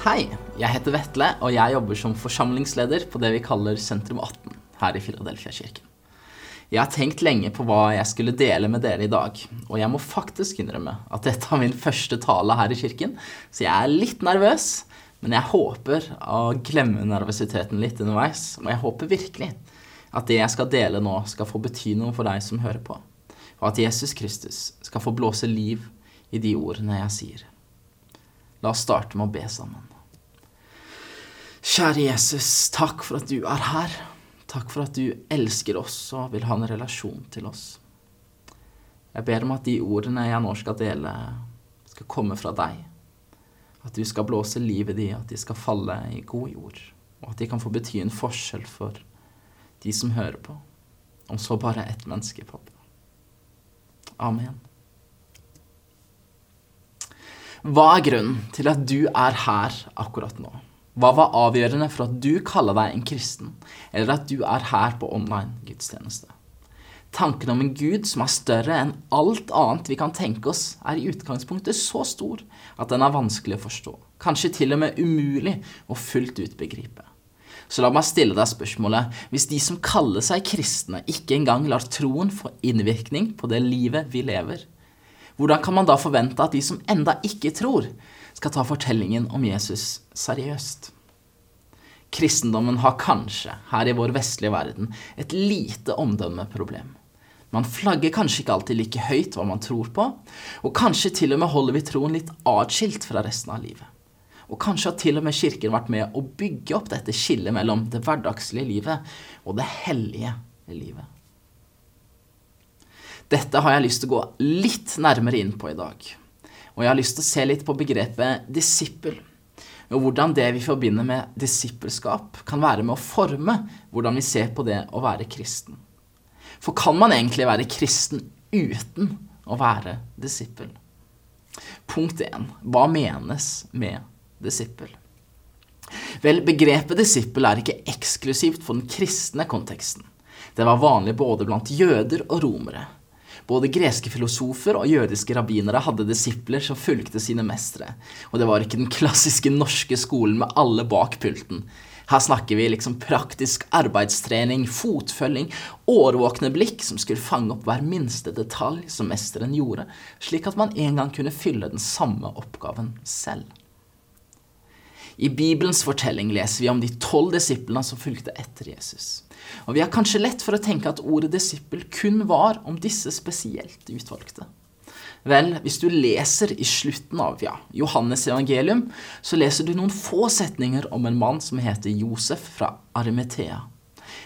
Hei, jeg heter Vetle, og jeg jobber som forsamlingsleder på det vi kaller Sentrum 18 her i Filadelfia-kirken. Jeg har tenkt lenge på hva jeg skulle dele med dere i dag, og jeg må faktisk innrømme at dette er min første tale her i kirken, så jeg er litt nervøs, men jeg håper å glemme nervøsiteten litt underveis, og jeg håper virkelig at det jeg skal dele nå, skal få bety noe for deg som hører på, og at Jesus Kristus skal få blåse liv i de ordene jeg sier. La oss starte med å be sammen. Kjære Jesus, takk for at du er her. Takk for at du elsker oss og vil ha en relasjon til oss. Jeg ber om at de ordene jeg nå skal dele, skal komme fra deg. At du skal blåse livet i, at de skal falle i god jord, og at de kan få bety en forskjell for de som hører på, om så bare ett menneske, pappa. Amen. Hva er grunnen til at du er her akkurat nå? Hva var avgjørende for at du kaller deg en kristen, eller at du er her på online gudstjeneste? Tanken om en gud som er større enn alt annet vi kan tenke oss, er i utgangspunktet så stor at den er vanskelig å forstå, kanskje til og med umulig å fullt ut begripe. Så la meg stille deg spørsmålet, hvis de som kaller seg kristne, ikke engang lar troen få innvirkning på det livet vi lever, hvordan kan man da forvente at de som enda ikke tror, skal ta fortellingen om Jesus seriøst? Kristendommen har kanskje, her i vår vestlige verden, et lite omdømmeproblem. Man flagger kanskje ikke alltid like høyt hva man tror på, og kanskje til og med holder vi troen litt atskilt fra resten av livet. Og kanskje har til og med Kirken vært med å bygge opp dette skillet mellom det hverdagslige livet og det hellige livet. Dette har jeg lyst til å gå litt nærmere inn på i dag. Og jeg har lyst til å se litt på begrepet disippel. Og hvordan det vi forbinder med disippelskap, kan være med å forme hvordan vi ser på det å være kristen. For kan man egentlig være kristen uten å være disippel? Punkt 1. Hva menes med disippel? Vel, begrepet disippel er ikke eksklusivt for den kristne konteksten. Det var vanlig både blant jøder og romere. Både greske filosofer og jødiske rabbinere hadde disipler som fulgte sine mestere. Og det var ikke den klassiske norske skolen med alle bak pulten. Her snakker vi liksom praktisk arbeidstrening, fotfølging, årvåkne blikk som skulle fange opp hver minste detalj som mesteren gjorde, slik at man en gang kunne fylle den samme oppgaven selv. I Bibelens fortelling leser vi om de tolv disiplene som fulgte etter Jesus. Og vi har kanskje lett for å tenke at ordet disippel kun var om disse spesielt utvalgte. Vel, hvis du leser i slutten av ja, Johannes evangelium, så leser du noen få setninger om en mann som heter Josef fra Arimetea.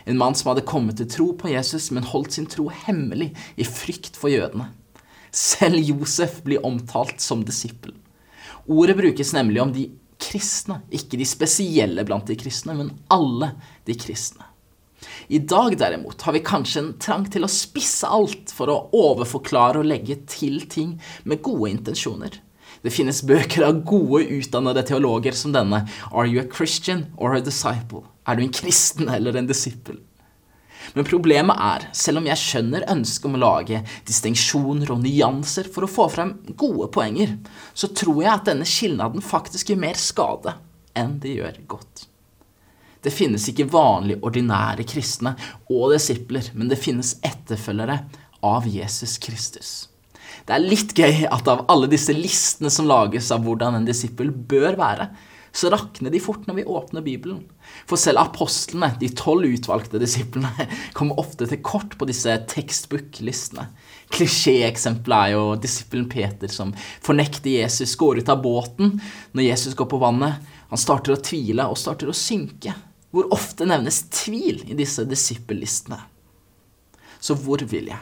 En mann som hadde kommet til tro på Jesus, men holdt sin tro hemmelig i frykt for jødene. Selv Josef blir omtalt som disippel. Ordet brukes nemlig om de kristne, ikke de spesielle blant de kristne, men alle de kristne. I dag derimot har vi kanskje en trang til å spisse alt for å overforklare og legge til ting med gode intensjoner. Det finnes bøker av gode, utdannede teologer som denne Are you a Christian or a disciple? Er du en kristen eller en disippel? Men problemet er, selv om jeg skjønner ønsket om å lage distinksjoner og nyanser for å få frem gode poenger, så tror jeg at denne skilnaden faktisk gjør mer skade enn det gjør godt. Det finnes ikke vanlige, ordinære kristne og disipler, men det finnes etterfølgere av Jesus Kristus. Det er litt gøy at av alle disse listene som lages av hvordan en disippel bør være, så rakner de fort når vi åpner Bibelen. For selv apostlene, de tolv utvalgte disiplene, kommer ofte til kort på disse tekstbook-listene. Klisjéeksempelet er jo disippelen Peter som fornekter Jesus, går ut av båten når Jesus går på vannet. Han starter å tvile og starter å synke. Hvor ofte nevnes tvil i disse disippellistene? Så hvor vil jeg?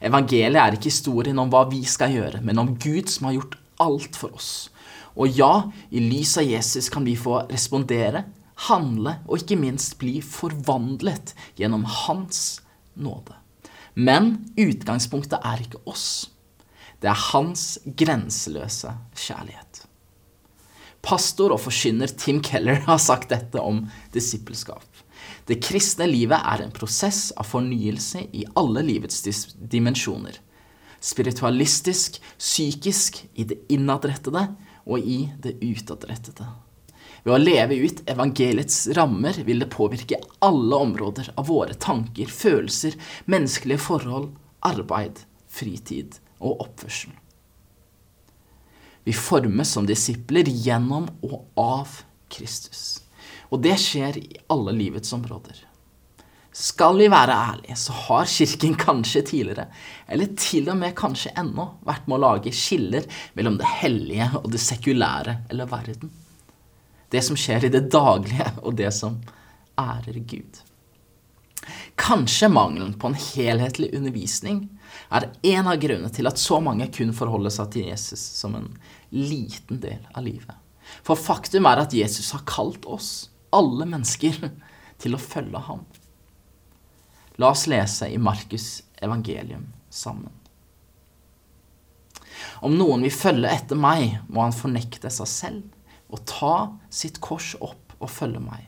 Evangeliet er ikke historien om hva vi skal gjøre, men om Gud som har gjort alt for oss. Og ja, i lys av Jesus kan vi få respondere, handle og ikke minst bli forvandlet gjennom Hans nåde. Men utgangspunktet er ikke oss. Det er Hans grenseløse kjærlighet. Pastor og forkynner Tim Keller har sagt dette om disippelskap. Det kristne livet er en prosess av fornyelse i alle livets dimensjoner. Spiritualistisk, psykisk, i det innadrettede og i det utadrettede. Ved å leve ut evangeliets rammer vil det påvirke alle områder av våre tanker, følelser, menneskelige forhold, arbeid, fritid og oppførsel. Vi formes som disipler gjennom og av Kristus. Og det skjer i alle livets områder. Skal vi være ærlige, så har Kirken kanskje tidligere, eller til og med kanskje ennå, vært med å lage skiller mellom det hellige og det sekulære eller verden. Det som skjer i det daglige, og det som ærer Gud. Kanskje mangelen på en helhetlig undervisning er en av grunnene til at så mange kun forholder seg til Jesus som en liten del av livet. For faktum er at Jesus har kalt oss, alle mennesker, til å følge ham. La oss lese i Markus' evangelium sammen. Om noen vil følge etter meg, må han fornekte seg selv og ta sitt kors opp og følge meg.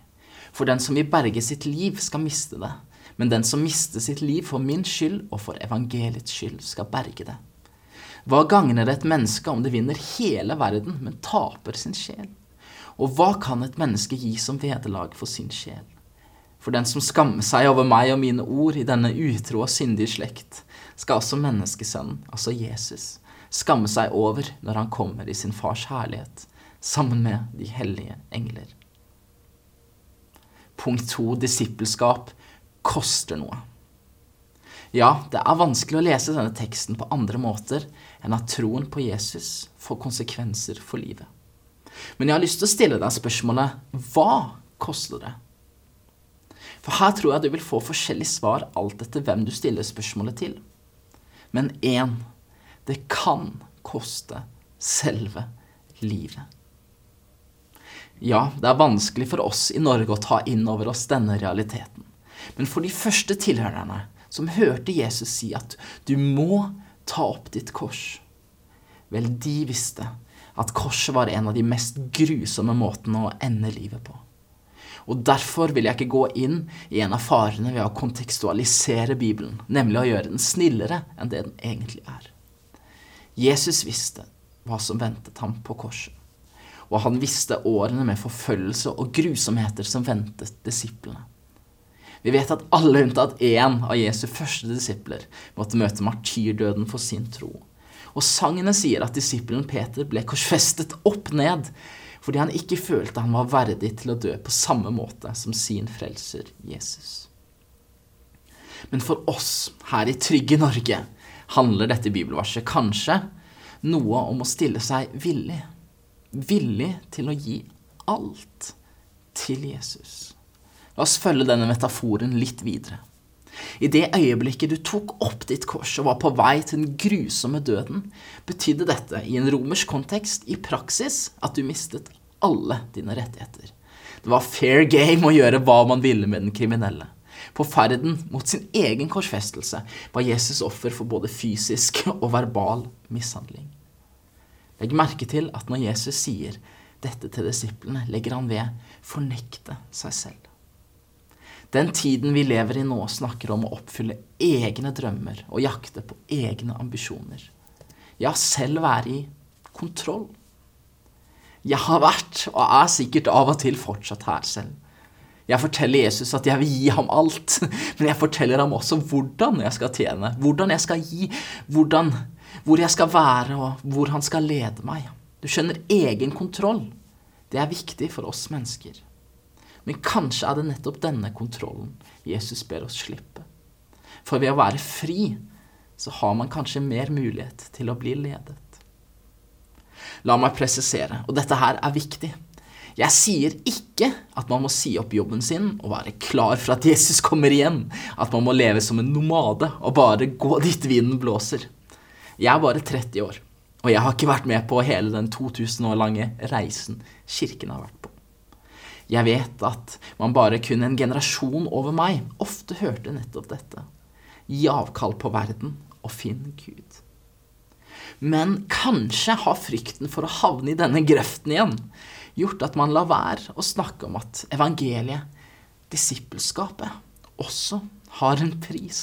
For den som vil berge sitt liv, skal miste det. Men den som mister sitt liv for min skyld og for evangeliets skyld, skal berge det. Hva gagner det et menneske om det vinner hele verden, men taper sin sjel? Og hva kan et menneske gi som vederlag for sin sjel? For den som skammer seg over meg og mine ord i denne utro og syndige slekt, skal også menneskesønnen, altså Jesus, skamme seg over når han kommer i sin fars herlighet, sammen med de hellige engler. Punkt to disippelskap koster noe. Ja, det er vanskelig å lese denne teksten på andre måter enn at troen på Jesus får konsekvenser for livet. Men jeg har lyst til å stille deg spørsmålet hva koster det? For her tror jeg du vil få forskjellige svar alt etter hvem du stiller spørsmålet til. Men én det kan koste selve livet. Ja, det er vanskelig for oss i Norge å ta inn over oss denne realiteten. Men for de første tilhørerne som hørte Jesus si at du må ta opp ditt kors, vel, de visste at korset var en av de mest grusomme måtene å ende livet på. Og derfor vil jeg ikke gå inn i en av farene ved å kontekstualisere Bibelen, nemlig å gjøre den snillere enn det den egentlig er. Jesus visste hva som ventet ham på korset, og han visste årene med forfølgelse og grusomheter som ventet disiplene. Vi vet at alle unntatt én av Jesu første disipler måtte møte martyrdøden for sin tro. Og sangene sier at disippelen Peter ble korsfestet opp ned fordi han ikke følte han var verdig til å dø på samme måte som sin frelser Jesus. Men for oss her i trygge Norge handler dette bibelverset kanskje noe om å stille seg villig. Villig til å gi alt til Jesus. La oss følge denne metaforen litt videre. I det øyeblikket du tok opp ditt kors og var på vei til den grusomme døden, betydde dette i en romersk kontekst i praksis at du mistet alle dine rettigheter. Det var fair game å gjøre hva man ville med den kriminelle. På ferden mot sin egen korsfestelse var Jesus offer for både fysisk og verbal mishandling. Legg merke til at når Jesus sier dette til disiplene, legger han ved fornekte seg selv. Den tiden vi lever i nå, snakker om å oppfylle egne drømmer og jakte på egne ambisjoner. Ja, selv være i kontroll. Jeg har vært, og er sikkert av og til fortsatt her selv. Jeg forteller Jesus at jeg vil gi ham alt, men jeg forteller ham også hvordan jeg skal tjene, hvordan jeg skal gi, hvordan, hvor jeg skal være, og hvor han skal lede meg. Du skjønner, egen kontroll. Det er viktig for oss mennesker. Men kanskje er det nettopp denne kontrollen Jesus ber oss slippe. For ved å være fri, så har man kanskje mer mulighet til å bli ledet. La meg presisere, og dette her er viktig. Jeg sier ikke at man må si opp jobben sin og være klar for at Jesus kommer igjen, at man må leve som en nomade og bare gå dit vinden blåser. Jeg er bare 30 år, og jeg har ikke vært med på hele den 2000 år lange reisen kirken har vært. Jeg vet at man bare kun en generasjon over meg ofte hørte nettopp dette. Gi avkall på verden og finn Gud. Men kanskje har frykten for å havne i denne grøften igjen gjort at man lar være å snakke om at evangeliet, disippelskapet, også har en pris.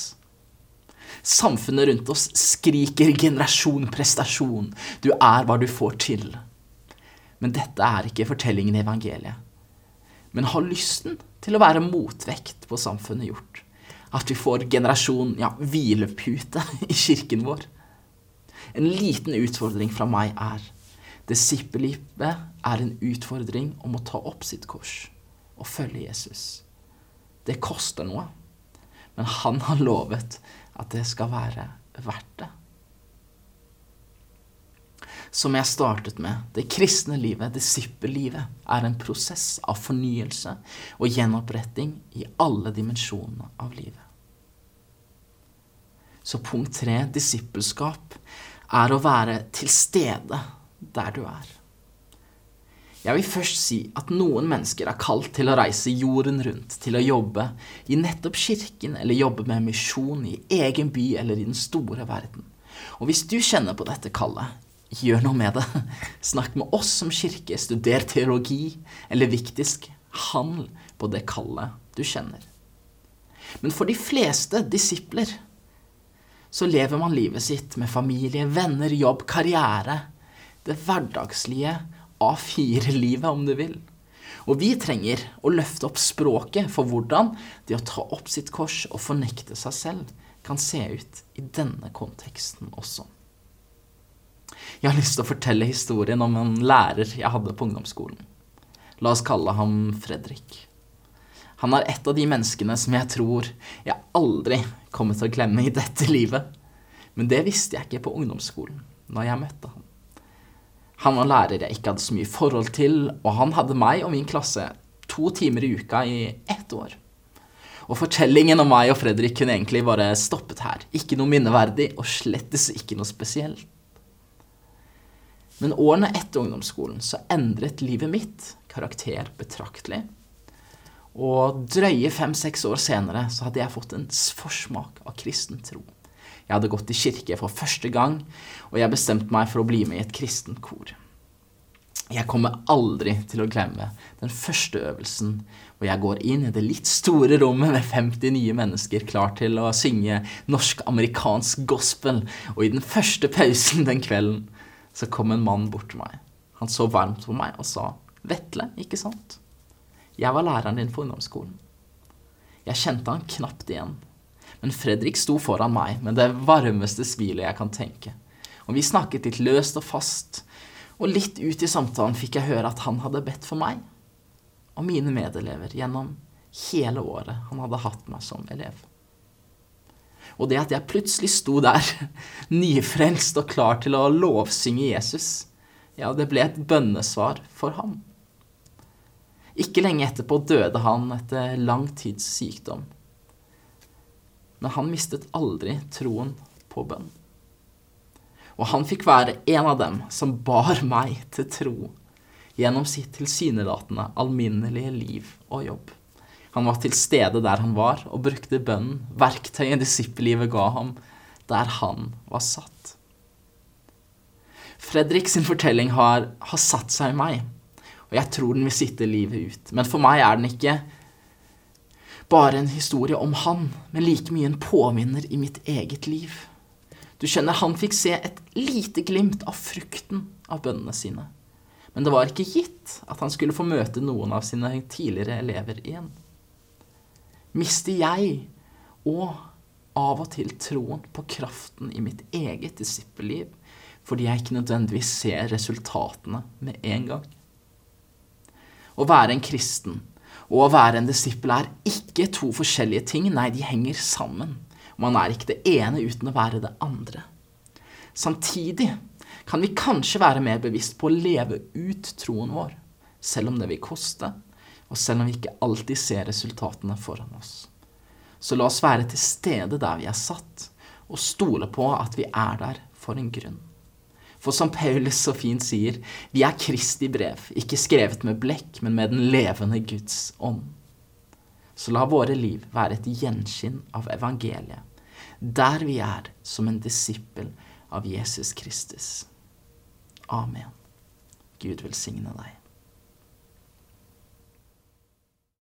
Samfunnet rundt oss skriker generasjon prestasjon, du er hva du får til. Men dette er ikke fortellingen i evangeliet. Men har lysten til å være motvekt på samfunnet gjort at vi får generasjon ja, hvilepute i kirken vår? En liten utfordring fra meg er disippellivet er en utfordring om å ta opp sitt kors og følge Jesus. Det koster noe, men han har lovet at det skal være verdt det. Som jeg startet med, det kristne livet, disippellivet, er en prosess av fornyelse og gjenoppretting i alle dimensjonene av livet. Så punkt tre, disippelskap, er å være til stede der du er. Jeg vil først si at noen mennesker er kalt til å reise jorden rundt, til å jobbe i nettopp kirken, eller jobbe med misjon i egen by eller i den store verden. Og hvis du kjenner på dette kallet, gjør noe med det. Snakk med oss som kirke, studer teologi, eller viktigst, handl på det kallet du kjenner. Men for de fleste disipler så lever man livet sitt med familie, venner, jobb, karriere. Det hverdagslige A4-livet, om du vil. Og vi trenger å løfte opp språket for hvordan det å ta opp sitt kors og fornekte seg selv kan se ut i denne konteksten også. Jeg har lyst til å fortelle historien om en lærer jeg hadde på ungdomsskolen. La oss kalle ham Fredrik. Han er et av de menneskene som jeg tror jeg aldri kommer til å glemme i dette livet. Men det visste jeg ikke på ungdomsskolen, når jeg møtte han. Han var lærer jeg ikke hadde så mye forhold til, og han hadde meg og min klasse to timer i uka i ett år. Og fortellingen om meg og Fredrik kunne egentlig bare stoppet her. Ikke noe minneverdig, og slettes ikke noe spesielt. Men årene etter ungdomsskolen så endret livet mitt karakter betraktelig. Og drøye fem-seks år senere så hadde jeg fått en forsmak av kristen tro. Jeg hadde gått i kirke for første gang, og jeg bestemte meg for å bli med i et kristent kor. Jeg kommer aldri til å glemme den første øvelsen hvor jeg går inn i det litt store rommet med 50 nye mennesker klar til å synge norsk-amerikansk gospel, og i den første pausen den kvelden så kom en mann bort til meg. Han så varmt på meg og sa, 'Vetle, ikke sant?' Jeg var læreren din på ungdomsskolen. Jeg kjente han knapt igjen. Men Fredrik sto foran meg med det varmeste smilet jeg kan tenke. Og vi snakket litt løst og fast, og litt ut i samtalen fikk jeg høre at han hadde bedt for meg og mine medelever gjennom hele året han hadde hatt meg som elev. Og det at jeg plutselig sto der, nyfrelst og klar til å lovsynge Jesus, ja, det ble et bønnesvar for ham. Ikke lenge etterpå døde han etter lang tids sykdom. Men han mistet aldri troen på bønn. Og han fikk være en av dem som bar meg til tro gjennom sitt tilsynelatende alminnelige liv og jobb. Han var til stede der han var, og brukte bønnen, verktøyet disippellivet ga ham, der han var satt. Fredrik sin fortelling har, har satt seg i meg og jeg tror den vil sitte livet ut. Men for meg er den ikke bare en historie om han, men like mye en påminner i mitt eget liv. Du skjønner, han fikk se et lite glimt av frukten av bønnene sine. Men det var ikke gitt at han skulle få møte noen av sine tidligere elever igjen. Mister jeg og av og til troen på kraften i mitt eget disippelliv fordi jeg ikke nødvendigvis ser resultatene med en gang? Å være en kristen og å være en disippel er ikke to forskjellige ting. Nei, de henger sammen. Man er ikke det ene uten å være det andre. Samtidig kan vi kanskje være mer bevisst på å leve ut troen vår, selv om det vil koste, og selv om vi ikke alltid ser resultatene foran oss. Så la oss være til stede der vi er satt, og stole på at vi er der for en grunn. For som Paulus så fint sier, vi er Kristi brev, ikke skrevet med blekk, men med den levende Guds ånd. Så la våre liv være et gjenskinn av evangeliet, der vi er som en disippel av Jesus Kristus. Amen. Gud velsigne deg.